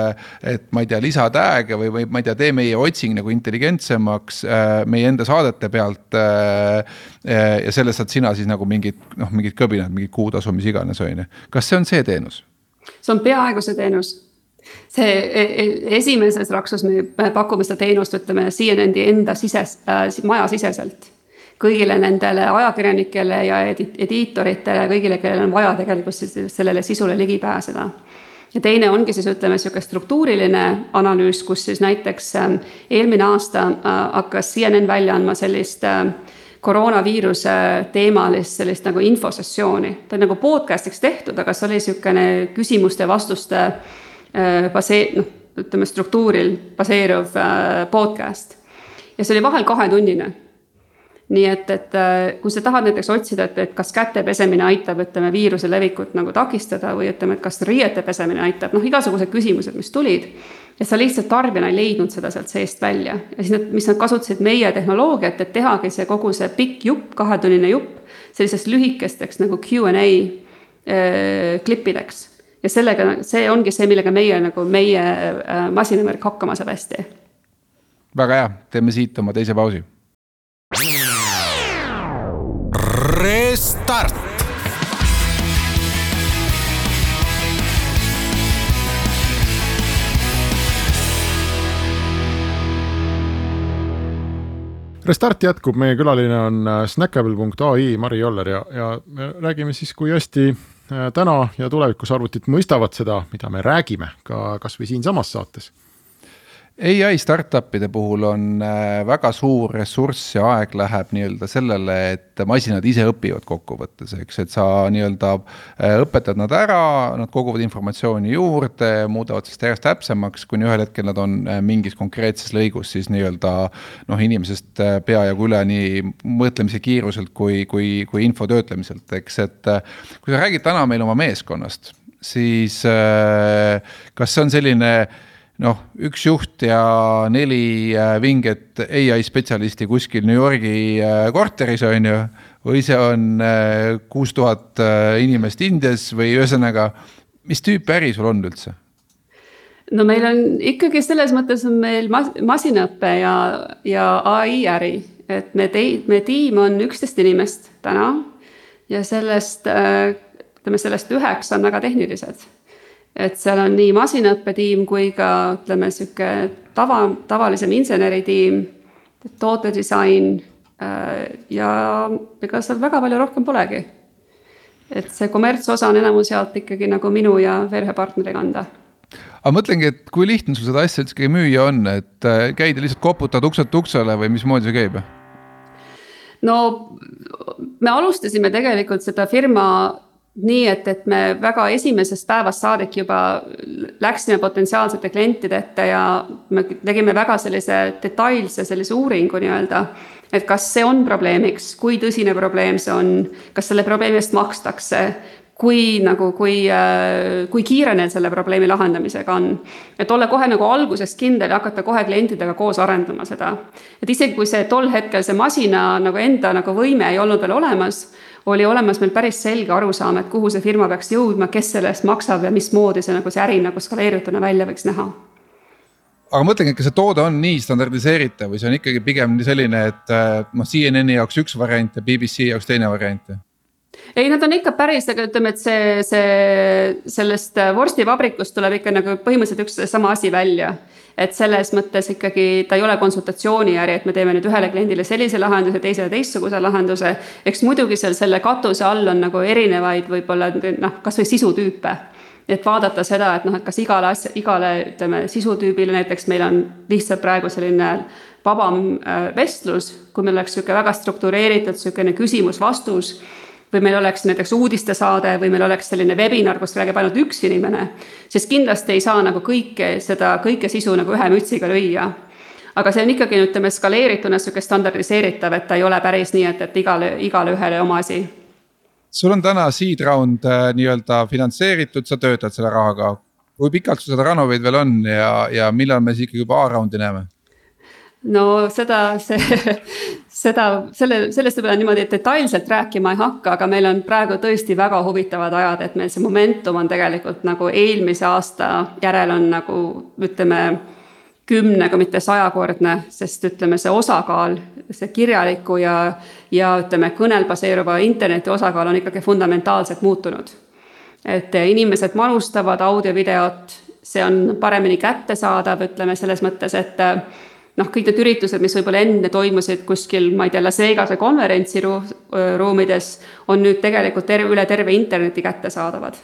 et ma ei tea lisatag'e või, või ma ei tea, tee meie otsing nagu intelligentsemaks äh, meie enda saadete pealt äh,. äh ja sellest saad sina siis nagu mingit noh, mingit kõbinad, mingit kuutasu, mis iganes, on ju. kas see on see teenus? see on peaaegu see teenus see e, e, esimeses raksus me pakume seda teenust, ütleme CNN-i enda sises äh,, majasiseselt kõigile nendele ajakirjanikele ja ediitoritele, kõigile, kellel on vaja tegelikult sellele sisule ligi pääseda ja teine ongi siis ütleme sihuke struktuuriline analüüs, kus siis näiteks ähm, eelmine aasta äh, hakkas CNN välja andma sellist äh, koroonaviiruse teemalist sellist nagu infosessiooni, ta on nagu podcast'iks tehtud, aga see oli niisugune küsimuste-vastuste äh, basee-, noh, ütleme struktuuril baseeruv podcast. ja see oli vahel kahetunnine nii et, et äh, kui sa tahad näiteks otsida, et, et kas käte pesemine aitab, ütleme, viiruse levikut nagu takistada või ütleme, et kas riiete pesemine aitab, noh, igasugused küsimused, mis tulid. ja sa lihtsalt tarbijana ei leidnud seda sealt seest välja ja siis nad, mis nad kasutasid meie tehnoloogiat, et tehagi see kogu see pikk jupp, kahetunnine jupp selliseks lühikesteks nagu Q and A äh, klippideks. ja sellega, see ongi see, millega meie nagu meie äh, masinavärk hakkama saab hästi. väga hea, teeme siit oma teise pausi Restart. Restart jätkub, meie külaline on äh, Snackable.ai Mari Joller ja, ja me räägime siis, kui hästi äh, täna ja tulevikus arvutid mõistavad seda, mida me räägime ka kasvõi siinsamas saates ai startup'ide puhul on äh, väga suur ressurss ja aeg läheb nii-öelda sellele, et masinad ise õpivad kokkuvõttes, eks, et sa nii-öelda äh, õpetad nad ära, nad koguvad informatsiooni juurde, muudavad sellest järjest täpsemaks, kuni ühel hetkel nad on äh, mingis konkreetses lõigus siis nii-öelda noh, inimesest peajagu üle nii mõtlemise kiiruselt kui, kui, kui info töötlemiselt, eks, et kui sa räägid täna meil oma meeskonnast, siis kas see on selline noh, üks juht ja neli äh, vinget ai spetsialisti kuskil New Yorgi äh, korteris, on ju. või see on äh, kuus tuhat inimest Indias või ühesõnaga, mis tüüpi äri sul on üldse? no meil on ikkagi selles mõttes on meil mas masinaõpe ja, ja ai äri, et me tei-, me tiim on üksteist inimest täna ja sellest ütleme, sellest üheksa on väga tehnilised et seal on nii masinaõppetiim kui ka ütleme, sihuke tava, tavalisem inseneritiim, tootedisain äh, ja ega seal väga palju rohkem polegi. et see kommertsosa on enamus jaolt ikkagi nagu minu ja veel ühe partneri kanda aga mõtlengi, et kui lihtne sul seda asja üldse müüa on, et äh, käid ja lihtsalt koputad ukselt uksele või mismoodi see käib? no me alustasime tegelikult seda firma nii et, et me väga esimesest päevast saadik juba läksime potentsiaalsete klientide ette ja me tegime väga sellise detailse sellise uuringu nii-öelda. et kas see on probleemiks, kui tõsine probleem see on, kas selle probleemi eest makstakse, kui nagu, kui, kui kiire neil selle probleemi lahendamisega on. et olla kohe nagu algusest kindel ja hakata kohe klientidega koos arendama seda. et isegi kui see tol hetkel see masina nagu enda nagu võime ei olnud veel olemas oli olemas meil päris selge arusaam, et kuhu see firma peaks jõudma, kes selle eest maksab ja mismoodi see nagu see äri nagu skaleerituna välja võiks näha aga mõtlengi, et kas see toode on nii standardiseeritav või see on ikkagi pigem selline, et noh, CNN-i jaoks üks variant ja BBC jaoks teine variant ei, nad on ikka päris, aga ütleme, et see, see sellest vorstivabrikust tuleb ikka nagu põhimõtteliselt üks sama asi välja. et selles mõttes ikkagi ta ei ole konsultatsiooni äri, et me teeme nüüd ühele kliendile sellise lahenduse, teisele teistsuguse lahenduse. eks muidugi seal selle katuse all on nagu erinevaid võib-olla noh, kasvõi sisutüüpe et vaadata seda, et noh, et kas igale asja, igale ütleme sisutüübile näiteks meil on lihtsalt praegu selline vabam äh, vestlus, kui meil oleks niisugune väga struktureeritud niisugune küsimus-vastus või meil oleks näiteks uudistesaade või meil oleks selline webinar, kus räägib ainult üks inimene, siis kindlasti ei saa nagu kõike seda, kõike sisu nagu ühe mütsiga lüüa. aga see on ikkagi, ütleme, skaleerituna niisugune standardiseeritav, et ta ei ole päris nii, et, et igale, igale ühele oma asi. sul on täna seed round äh, nii-öelda finantseeritud, sa töötad selle rahaga. kui pikalt sul seda Ranoveid veel on ja, ja millal me siis ikkagi juba A-raundi näeme? no seda, see, *laughs* seda, selle, sellest võib-olla niimoodi detailselt rääkima ei hakka, aga meil on praegu tõesti väga huvitavad ajad, et meil see momentum on tegelikult nagu eelmise aasta järel on nagu ütleme kümne, kui mitte sajakordne, sest ütleme, see osakaal, see kirjaliku ja, ja ütleme, kõnel baseeruva interneti osakaal on ikkagi fundamentaalselt muutunud. et inimesed manustavad audio-videot, see on paremini kättesaadav, ütleme selles mõttes, et noh, kõik need üritused, mis võib-olla enne toimusid kuskil, ma ei tea, Las Vegase konverentsiruumides, on nüüd tegelikult terve, üle terve interneti kättesaadavad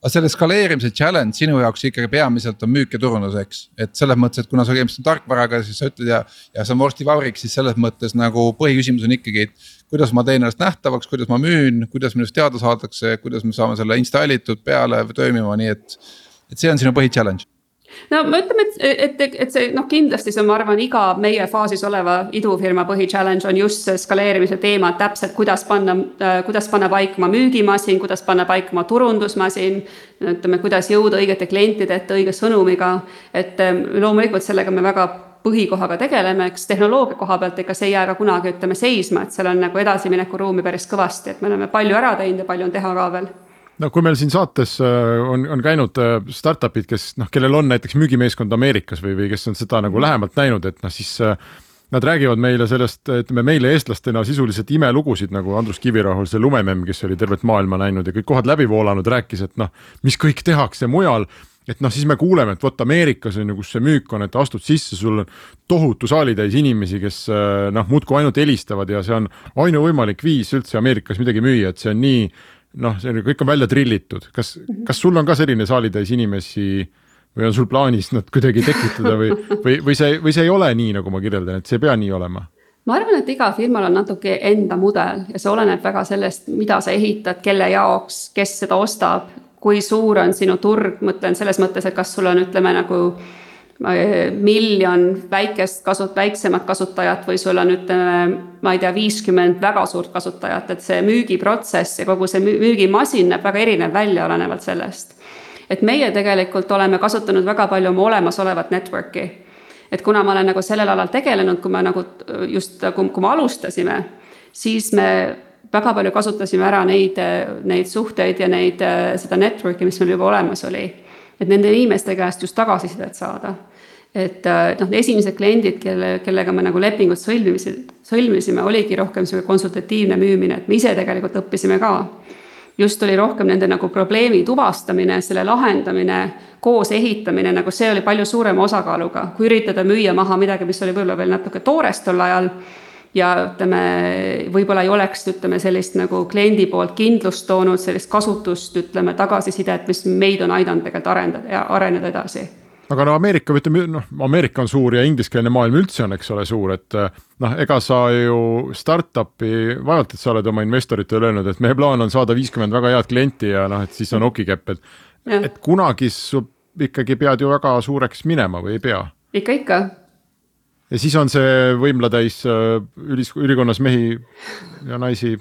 aga selle skaleerimise challenge sinu jaoks ikkagi peamiselt on müük ja turundus, eks, et selles mõttes, et kuna sa tegemist on tarkvaraga, siis sa ütled ja, ja see on vorstivabrik, siis selles mõttes nagu põhiküsimus on ikkagi, et. kuidas ma teen ennast nähtavaks, kuidas ma müün, kuidas minust teada saadakse, kuidas me saame selle installitud peale toimima, nii et. et see on sinu põhi challenge no me ütleme, et, et, et see noh, kindlasti see, ma arvan, iga meie faasis oleva idufirma põhi-challenge on just see skaleerimise teema, täpselt kuidas panna äh,, kuidas panna paika oma müügimasin, kuidas panna paika oma turundusmasin. ütleme, kuidas jõuda õigete klientide ette õige sõnumiga, et äh, loomulikult sellega me väga põhikohaga tegeleme, eks tehnoloogia koha pealt, ega see ei jää ka kunagi, ütleme, seisma, et seal on nagu edasiminekuruumi päris kõvasti, et me oleme palju ära teinud ja palju on teha ka veel no kui meil siin saates äh, on, on käinud äh, startup'id, kes noh, kellel on näiteks müügimeeskond Ameerikas või, või kes on seda nagu lähemalt näinud, et noh, siis äh, Nad räägivad meile sellest, ütleme meile eestlastena sisuliselt imelugusid nagu Andrus Kivirahul, see lumememm, kes oli tervet maailma näinud ja kõik kohad läbi voolanud, rääkis, et noh, mis kõik tehakse mujal et noh, siis me kuuleme, et vot Ameerikas on ju, kus see müük on, et astud sisse, sul on tohutu saalitäis inimesi, kes noh, muudkui ainult helistavad ja see on ainuvõimalik viis üldse Ameerikas midagi müüa, et see on nii noh, see on, kõik on välja trillitud, kas, kas sul on ka selline saalitäis inimesi või on sul plaanis nad kuidagi tekitada või, või, või see, või see ei ole nii, nagu ma kirjeldan, et see ei pea nii olema? ma arvan, et igal firmal on natuke enda mudel ja see oleneb väga sellest, mida sa ehitad, kelle jaoks, kes seda ostab, kui suur on sinu turg, mõtlen selles mõttes, et kas sul on, ütleme nagu miljon väikest kasut-, väiksemat kasutajat või sul on, ütleme, ma ei tea, viiskümmend väga suurt kasutajat, et see müügiprotsess ja kogu see müügimasin näeb väga erinev välja, olenevalt sellest. et meie tegelikult oleme kasutanud väga palju oma olemasolevat network'i. et kuna ma olen nagu sellel alal tegelenud, kui me nagu just, kui me alustasime, siis me väga palju kasutasime ära neid, neid suhteid ja neid, seda network'i, mis meil juba olemas oli et nende inimeste käest just tagasisidet saada et äh, noh, esimesed kliendid, kelle, kellega me nagu lepingut sõlmimise, sõlmisime, oligi rohkem sihuke konsultatiivne müümine, et me ise tegelikult õppisime ka. just oli rohkem nende nagu probleemi tuvastamine, selle lahendamine, koos ehitamine, nagu see oli palju suurema osakaaluga, kui üritada müüa maha midagi, mis oli võib-olla veel natuke toores tol ajal ja ütleme, võib-olla ei oleks, ütleme sellist nagu kliendi poolt kindlust toonud, sellist kasutust, ütleme tagasisidet, mis meid on aidanud tegelikult arendada ja areneda edasi aga no Ameerika, ütleme noh, Ameerika on suur ja ingliskeelne maailm üldse on, eks ole, suur, et noh, ega sa ju startup'i, vaevalt, et sa oled oma investoritele öelnud, et meie plaan on saada viiskümmend väga head klienti ja noh, et siis on okikepp, et et kunagi sa ikkagi pead ju väga suureks minema või ei pea? ikka, ikka. ja siis on see võimlatäis äh, ülis-, ülikonnas mehi ja naisi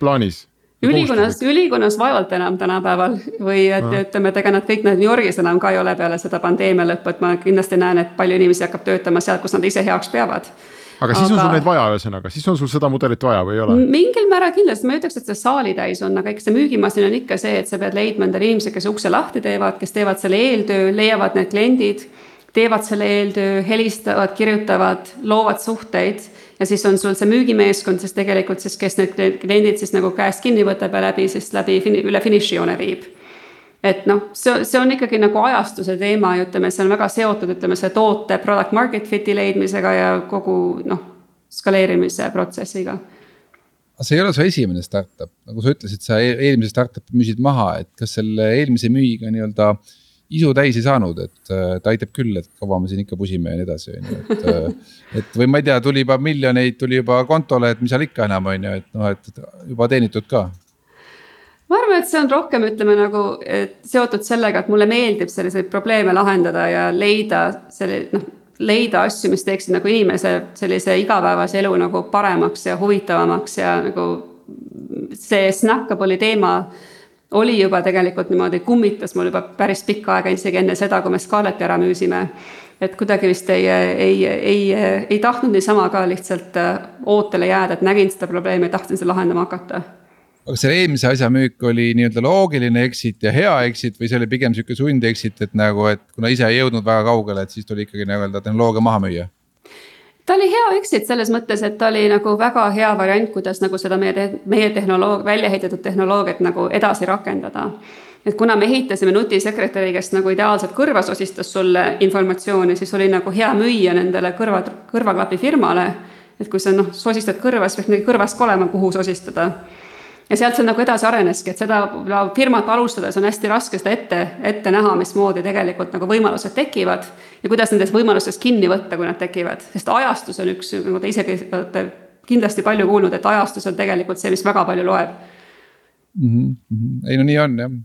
plaanis ülikonnas, ülikonnas vaevalt enam tänapäeval. Või et no. ütleme, et ega nad kõik need New Yorgis enam ka ei ole peale seda pandeemia lõppu, et ma kindlasti näen, et palju inimesi hakkab töötama sealt, kus nad ise heaks peavad. Aga siis aga... on sul neid vaja, ühesõnaga, siis on sul seda mudelit vaja või ei ole? mingil määral kindlasti, ma ei ütleks, et see saalitäis on, aga eks see müügimasin on ikka see, et sa pead leidma endale inimesed, kes ukse lahti teevad, kes teevad selle eeltöö, leiavad need kliendid teevad selle eeltöö, helistavad, kirjutavad, loovad suhteid ja siis on sul see müügimeeskond, siis tegelikult siis, kes need kliendid siis nagu käest kinni võtab ja läbi siis läbi üle finišijoone viib. et noh, see, see on ikkagi nagu ajastuse teema ja ütleme, see on väga seotud, ütleme, see toote product market fit'i leidmisega ja kogu noh, skaleerimise protsessiga aga see ei ole su esimene startup, nagu sa ütlesid, sa e-, eelmise startup'i müüsid maha, et kas selle eelmise müügiga nii-öelda isu täis ei saanud, et äh, ta aitab küll, et kaua me siin ikka pusime ja nii edasi, on ju, et. Äh, *laughs* et või ma ei tea, tuli juba miljoneid, tuli juba kontole, et mis seal ikka enam on ju, et noh, et juba teenitud ka ma arvan, et see on rohkem, ütleme nagu seotud sellega, et mulle meeldib selliseid probleeme lahendada ja leida selle noh, leida asju, mis teeksid nagu inimese sellise igapäevase elu nagu paremaks ja huvitavamaks ja nagu see Snackable'i teema oli juba tegelikult niimoodi, kummitas mul juba päris pikka aega, isegi enne seda, kui me Scarletti ära müüsime. et kuidagi vist ei, ei, ei, ei tahtnud niisama ka lihtsalt äh, ootele jääda, et nägin seda probleemi ja tahtsin seda lahendama hakata aga selle eelmise asja müük oli nii-öelda loogiline exit ja hea exit või see oli pigem sihuke sund exit, et nagu, et kuna ise ei jõudnud väga kaugele, et siis tuli ikkagi nii-öelda tehnoloogia maha müüa? Ta oli hea exit selles mõttes, et ta oli nagu väga hea variant, kuidas nagu seda meie, meie tehnoloog-, välja ehitatud tehnoloogiat nagu edasi rakendada. et kuna me ehitasime nutisekretäri, kes nagu ideaalselt kõrva sosistas sulle informatsiooni, siis oli nagu hea müüa nendele kõrva, kõrvaklapi firmale. et kui sa noh, sosistad kõrva, siis peaks neil kõrvas ka olema, kuhu sosistada ja sealt see nagu edasi areneski, et seda firmat alustades on hästi raske seda ette, ette näha, mismoodi tegelikult nagu võimalused tekivad. ja kuidas nendest võimalustest kinni võtta, kui nad tekivad, sest ajastus on üks, nagu te isegi olete kindlasti palju kuulnud, et ajastus on tegelikult see, mis väga palju loeb mm. -hmm. ei no nii on jah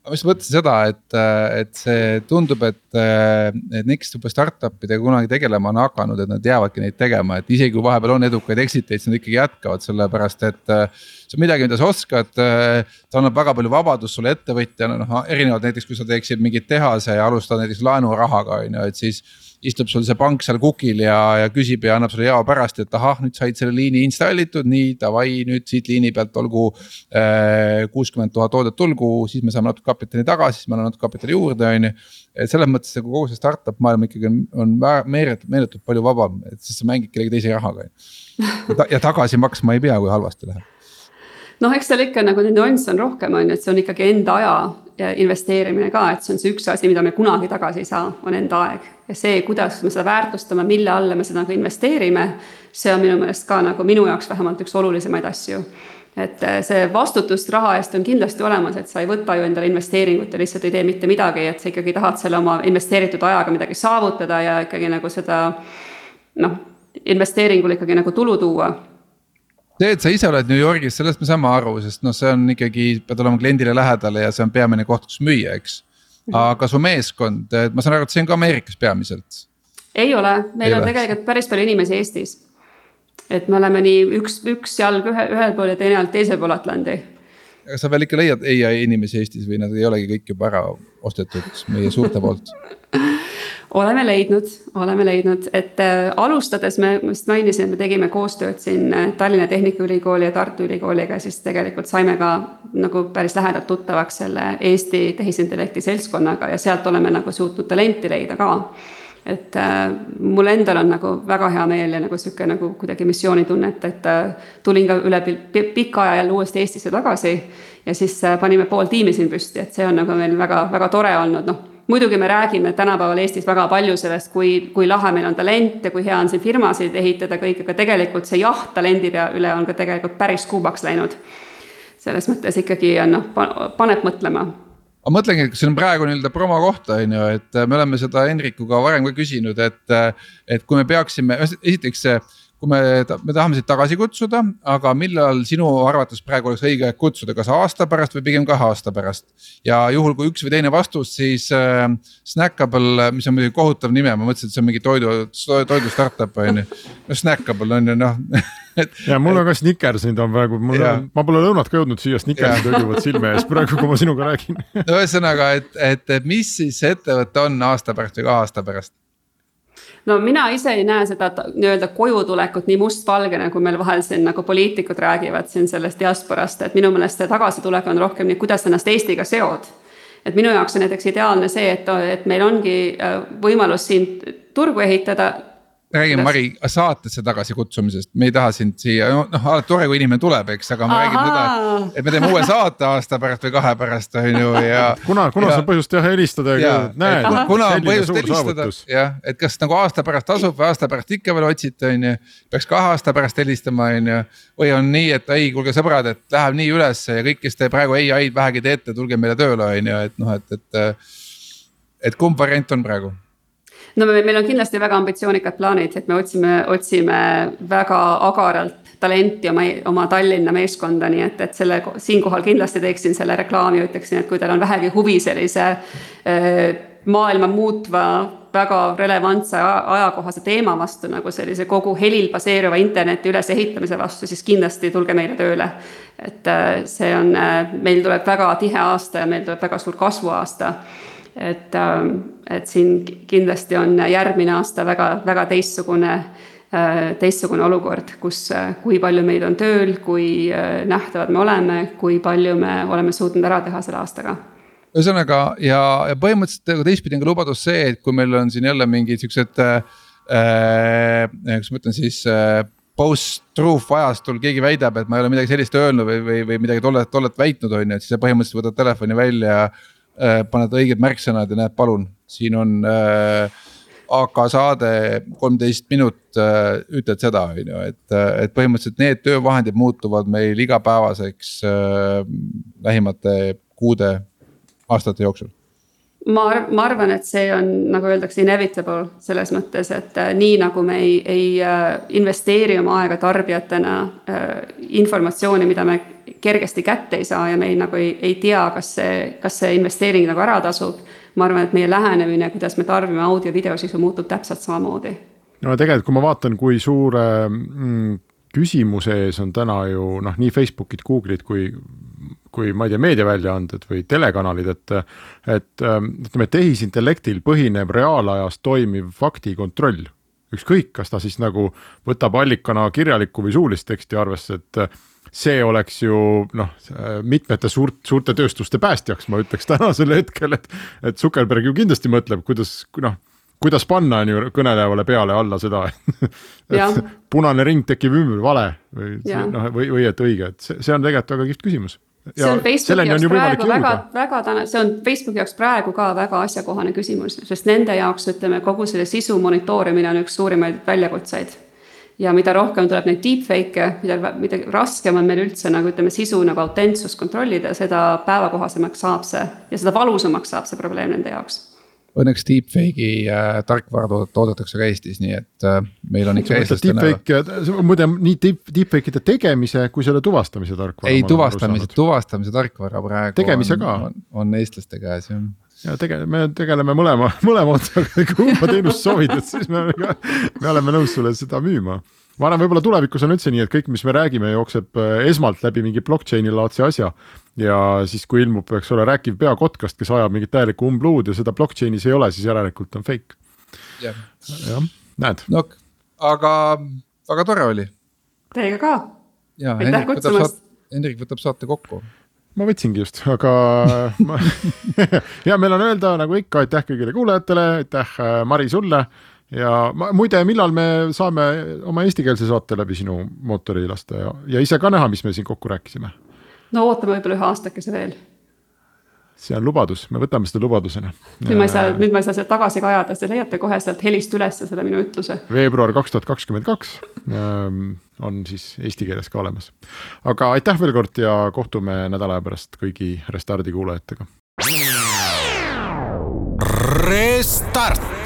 ma just mõtlesin seda, et, et see tundub, et, et Next juba startup idega kunagi tegelema on hakanud, et nad jäävadki neid tegema, et isegi kui vahepeal on edukaid exit eid, siis nad ikkagi jätkavad, sellepärast et see on midagi, mida sa oskad. ta annab väga palju vabadust sulle ettevõtjana, noh erinevalt näiteks, kui sa teeksid mingit tehase ja alustad näiteks laenurahaga on ju, et siis istub sul see pank seal kukil ja, ja küsib ja annab sulle jao pärast, et ahah, nüüd said selle liini installitud, nii davai, nüüd siit liini pealt olgu äh,. kuuskümmend tuhat toodet tulgu, siis me saame natuke kapitali tagasi, siis me anname natuke kapitali juurde, on ju. et selles mõttes nagu kogu see startup maailm ikkagi on, on meeletult, meeletult palju vabam, et siis sa mängid kellegi teise rahaga. ja tagasi maksma ei pea, kui halvasti läheb noh, eks seal ikka nagu neid nüansse on rohkem, on ju, et see on ikkagi enda aja investeerimine ka, et see on see üks asi, mida me kunagi tagasi ei saa, on enda aeg. ja see, kuidas me seda väärtustame, mille alla me seda nagu investeerime, see on minu meelest ka nagu minu jaoks vähemalt üks olulisemaid asju et eh, see vastutus raha eest on kindlasti olemas, et sa ei võta ju endale investeeringut ja lihtsalt ei tee mitte midagi, et sa ikkagi tahad selle oma investeeritud ajaga midagi saavutada ja ikkagi nagu seda noh, investeeringule ikkagi nagu tulu tuua see, et sa ise oled New Yorgis, sellest me saame aru, sest noh, see on ikkagi, pead olema kliendile lähedal ja see on peamine koht, kus müüa, eks. Mhm. aga su meeskond, ma saan aru, et see on ka Ameerikas peamiselt? ei ole, meil ei on ole. tegelikult päris palju inimesi Eestis. et me oleme nii üks, üks jalg ühe, ühel pool ja teine jalg teisel pool Atlandi. Aga sa veel ikka leiad ai inimesi Eestis või nad ei olegi kõik juba ära ostetud meie suurte poolt? Oleme leidnud, oleme leidnud, et äh, alustades me vist mainisin, me tegime koostööd siin äh, Tallinna Tehnikaülikooli ja Tartu Ülikooliga, siis tegelikult saime ka nagu päris lähedalt tuttavaks selle Eesti tehisintellekti seltskonnaga ja sealt oleme nagu suutnud talenti leida ka et äh, mul endal on nagu väga hea meel ja nagu sihuke nagu kuidagi missioonitunnet, et äh, tulin ka üle pika aja jälle uuesti Eestisse tagasi. ja siis äh, panime pool tiimi siin püsti, et see on nagu meil väga-väga tore olnud, noh muidugi me räägime tänapäeval Eestis väga palju sellest, kui, kui lahe meil on talent ja kui hea on siin firmasid ehitada kõik, aga tegelikult see jaht talendi pea üle on ka tegelikult päris kuumaks läinud. selles mõttes ikkagi on noh, paneb mõtlema ma mõtlengi, et see on praegu nii-öelda promo kohta, on ju, et me oleme seda Henrikuga varem ka küsinud, et, et kui me peaksime, esiteks kui me, me tahame sind tagasi kutsuda, aga millal sinu arvates praegu oleks õige aeg kutsuda, kas aasta pärast või pigem kahe aasta pärast? ja juhul, kui üks või teine vastus, siis äh, Snackable, mis on muidugi kohutav nime, ma mõtlesin, et see on mingi toidu, toidu startup on ju. no Snackable on ju noh *laughs* et. ja mul on ka Snickersid on praegu, mul on, ma pole lõunat ka jõudnud süüa, Snickersid tõuguvad silme ees praegu, kui ma sinuga räägin *laughs* no ühesõnaga, et, et, et mis siis ettevõte on aasta pärast või kahe aasta pärast? No mina ise ei näe seda nii-öelda kojutulekut nii mustvalgena, kui meil vahel siin nagu poliitikud räägivad siin sellest diasporast, et minu meelest see tagasitulek on rohkem nii, kuidas ennast Eestiga seod. Et minu jaoks on näiteks ideaalne see, et, et meil ongi võimalus siin turgu ehitada räägime Mari saatesse tagasikutsumisest, me ei taha sind siia, noh alati tore, kui inimene tuleb, eks, aga ma Aha. räägin seda, et me teeme uue saate aasta pärast või kahe pärast on ju ja. kuna, kuna ja, on põhjust jah helistada ja, näed. kuna on põhjust helistada jah, et kas nagu aasta pärast tasub või aasta pärast ikka veel otsite, on ju. peaks kahe aasta pärast helistama, on ju, või on nii, et ei, kuulge sõbrad, et läheb nii ülesse ja kõik, kes te praegu ai-d vähegi teete, tulge meile tööle, on ju, et noh, et, et. et kumb variant on praegu no me, meil on kindlasti väga ambitsioonikad plaanid, et me otsime, otsime väga agaralt talenti oma, oma Tallinna meeskonda, nii et, et selle siinkohal kindlasti teeksin selle reklaami, ütleksin, et kui teil on vähegi huvi sellise äh, maailma muutva väga relevantse ajakohase teema vastu nagu sellise kogu helil baseeruva interneti ülesehitamise vastu, siis kindlasti tulge meile tööle. et äh, see on, äh, meil tuleb väga tihe aasta ja meil tuleb väga suur kasvuaasta et, ähm, et siin kindlasti on järgmine aasta väga, väga teistsugune, äh, teistsugune olukord, kus, äh, kui palju meid on tööl, kui äh, nähtavad me oleme, kui palju me oleme suutnud ära teha selle aastaga. Ühesõnaga ja, ja põhimõtteliselt nagu teistpidi on ka lubadus see, et kui meil on siin jälle mingid siuksed äh,, kuidas ma ütlen siis äh, post-truth ajastul keegi väidab, et ma ei ole midagi sellist öelnud või, või, või midagi tollet, tollet väitnud, on ju, et siis sa põhimõtteliselt võtad telefoni välja paned õiged märksõnad ja näed, palun, siin on äh, AK saade kolmteist minut äh,, ütled seda, on ju, et, et põhimõtteliselt need töövahendid muutuvad meil igapäevaseks äh, lähimate kuude, aastate jooksul. Ma arv-, ma arvan, et see on, nagu öeldakse, inevitable selles mõttes, et äh, nii nagu me ei, ei äh, investeeri oma aega tarbijatena äh, informatsiooni, mida me kergesti kätte ei saa ja me ei, nagu ei, ei tea, kas see, kas see investeering nagu ära tasub. ma arvan, et meie lähenemine, kuidas me tarbime audio-videosisu, muutub täpselt samamoodi. no tegelikult, kui ma vaatan, kui suure mm, küsimuse ees on täna ju noh, nii Facebookid, Google'id kui, kui ma ei tea, meediaväljaanded või telekanalid, et. et ähm, ütleme, tehisintellektil põhineb reaalajas toimiv faktikontroll ükskõik, kas ta siis nagu võtab allikana kirjalikku või suulist teksti arvesse, et see oleks ju noh, mitmete suurt, suurte tööstuste päästjaks, ma ütleks tänasel hetkel, et, et Zuckerberg ju kindlasti mõtleb, kuidas noh kuidas panna on ju kõnelejale peale alla seda *laughs* et punane ring tekib ümber, vale või noh, või, või et õige, et see, see on tegelikult väga kihvt küsimus. See on Facebooki jaoks praegu väga, väga täna, see on Facebooki jaoks praegu ka väga asjakohane küsimus, sest nende jaoks ütleme, kogu selle sisu monitoorimine on üks suurimaid väljakutseid. Ja mida rohkem tuleb neid deepfake'e, mida, mida raskem on meil üldse nagu ütleme, sisu nagu autentsust kontrollida, seda päevakohasemaks saab see ja seda valusamaks saab see probleem nende jaoks Õnneks deepfake'i äh, tarkvara toodetakse ka Eestis, nii et äh, meil on ikka eestlastena. Deepfake, muide nii deep, deepfake'ide tegemise kui selle tuvastamise tarkvara. ei, tuvastamise, tuvastamise tarkvara praegu. tegemise on, ka. on, on eestlaste käes jah ja tege-, me tegeleme mõlema, *laughs* mõlema otsaga, kui kumba teenust soovid, et siis me, me oleme nõus sulle seda müüma ma arvan, võib-olla tulevikus on üldse nii, et kõik, mis me räägime, jookseb äh, esmalt läbi mingi blockchain'i laadse asja. ja siis, kui ilmub, eks ole, rääkiv pea kotkast, kes ajab mingit täielikku umbluud ja seda blockchain'is ei ole, siis järelikult on fake. jah ja,, näed. no aga väga tore oli. Teiega ka. aitäh kutsumast. Hendrik võtab saate kokku ma võtsingi just, aga *laughs* ma *laughs* hea meel on öelda nagu ikka, aitäh kõigile kuulajatele, aitäh äh, Mari sulle ja ma, muide, millal me saame oma eestikeelse saate läbi sinu mootori lasta ja, ja ise ka näha, mis me siin kokku rääkisime? no ootame võib-olla ühe aastakese veel. See on lubadus, me võtame seda lubadusena. nüüd ma ei saa, nüüd ma ei saa seda tagasi ka ajada, te leiate kohe sealt helist üles selle minu ütluse. veebruar kaks tuhat kakskümmend kaks ähm, on siis eesti keeles ka olemas. aga aitäh veel kord ja kohtume nädala aja pärast kõigi Restardi kuulajatega. Restart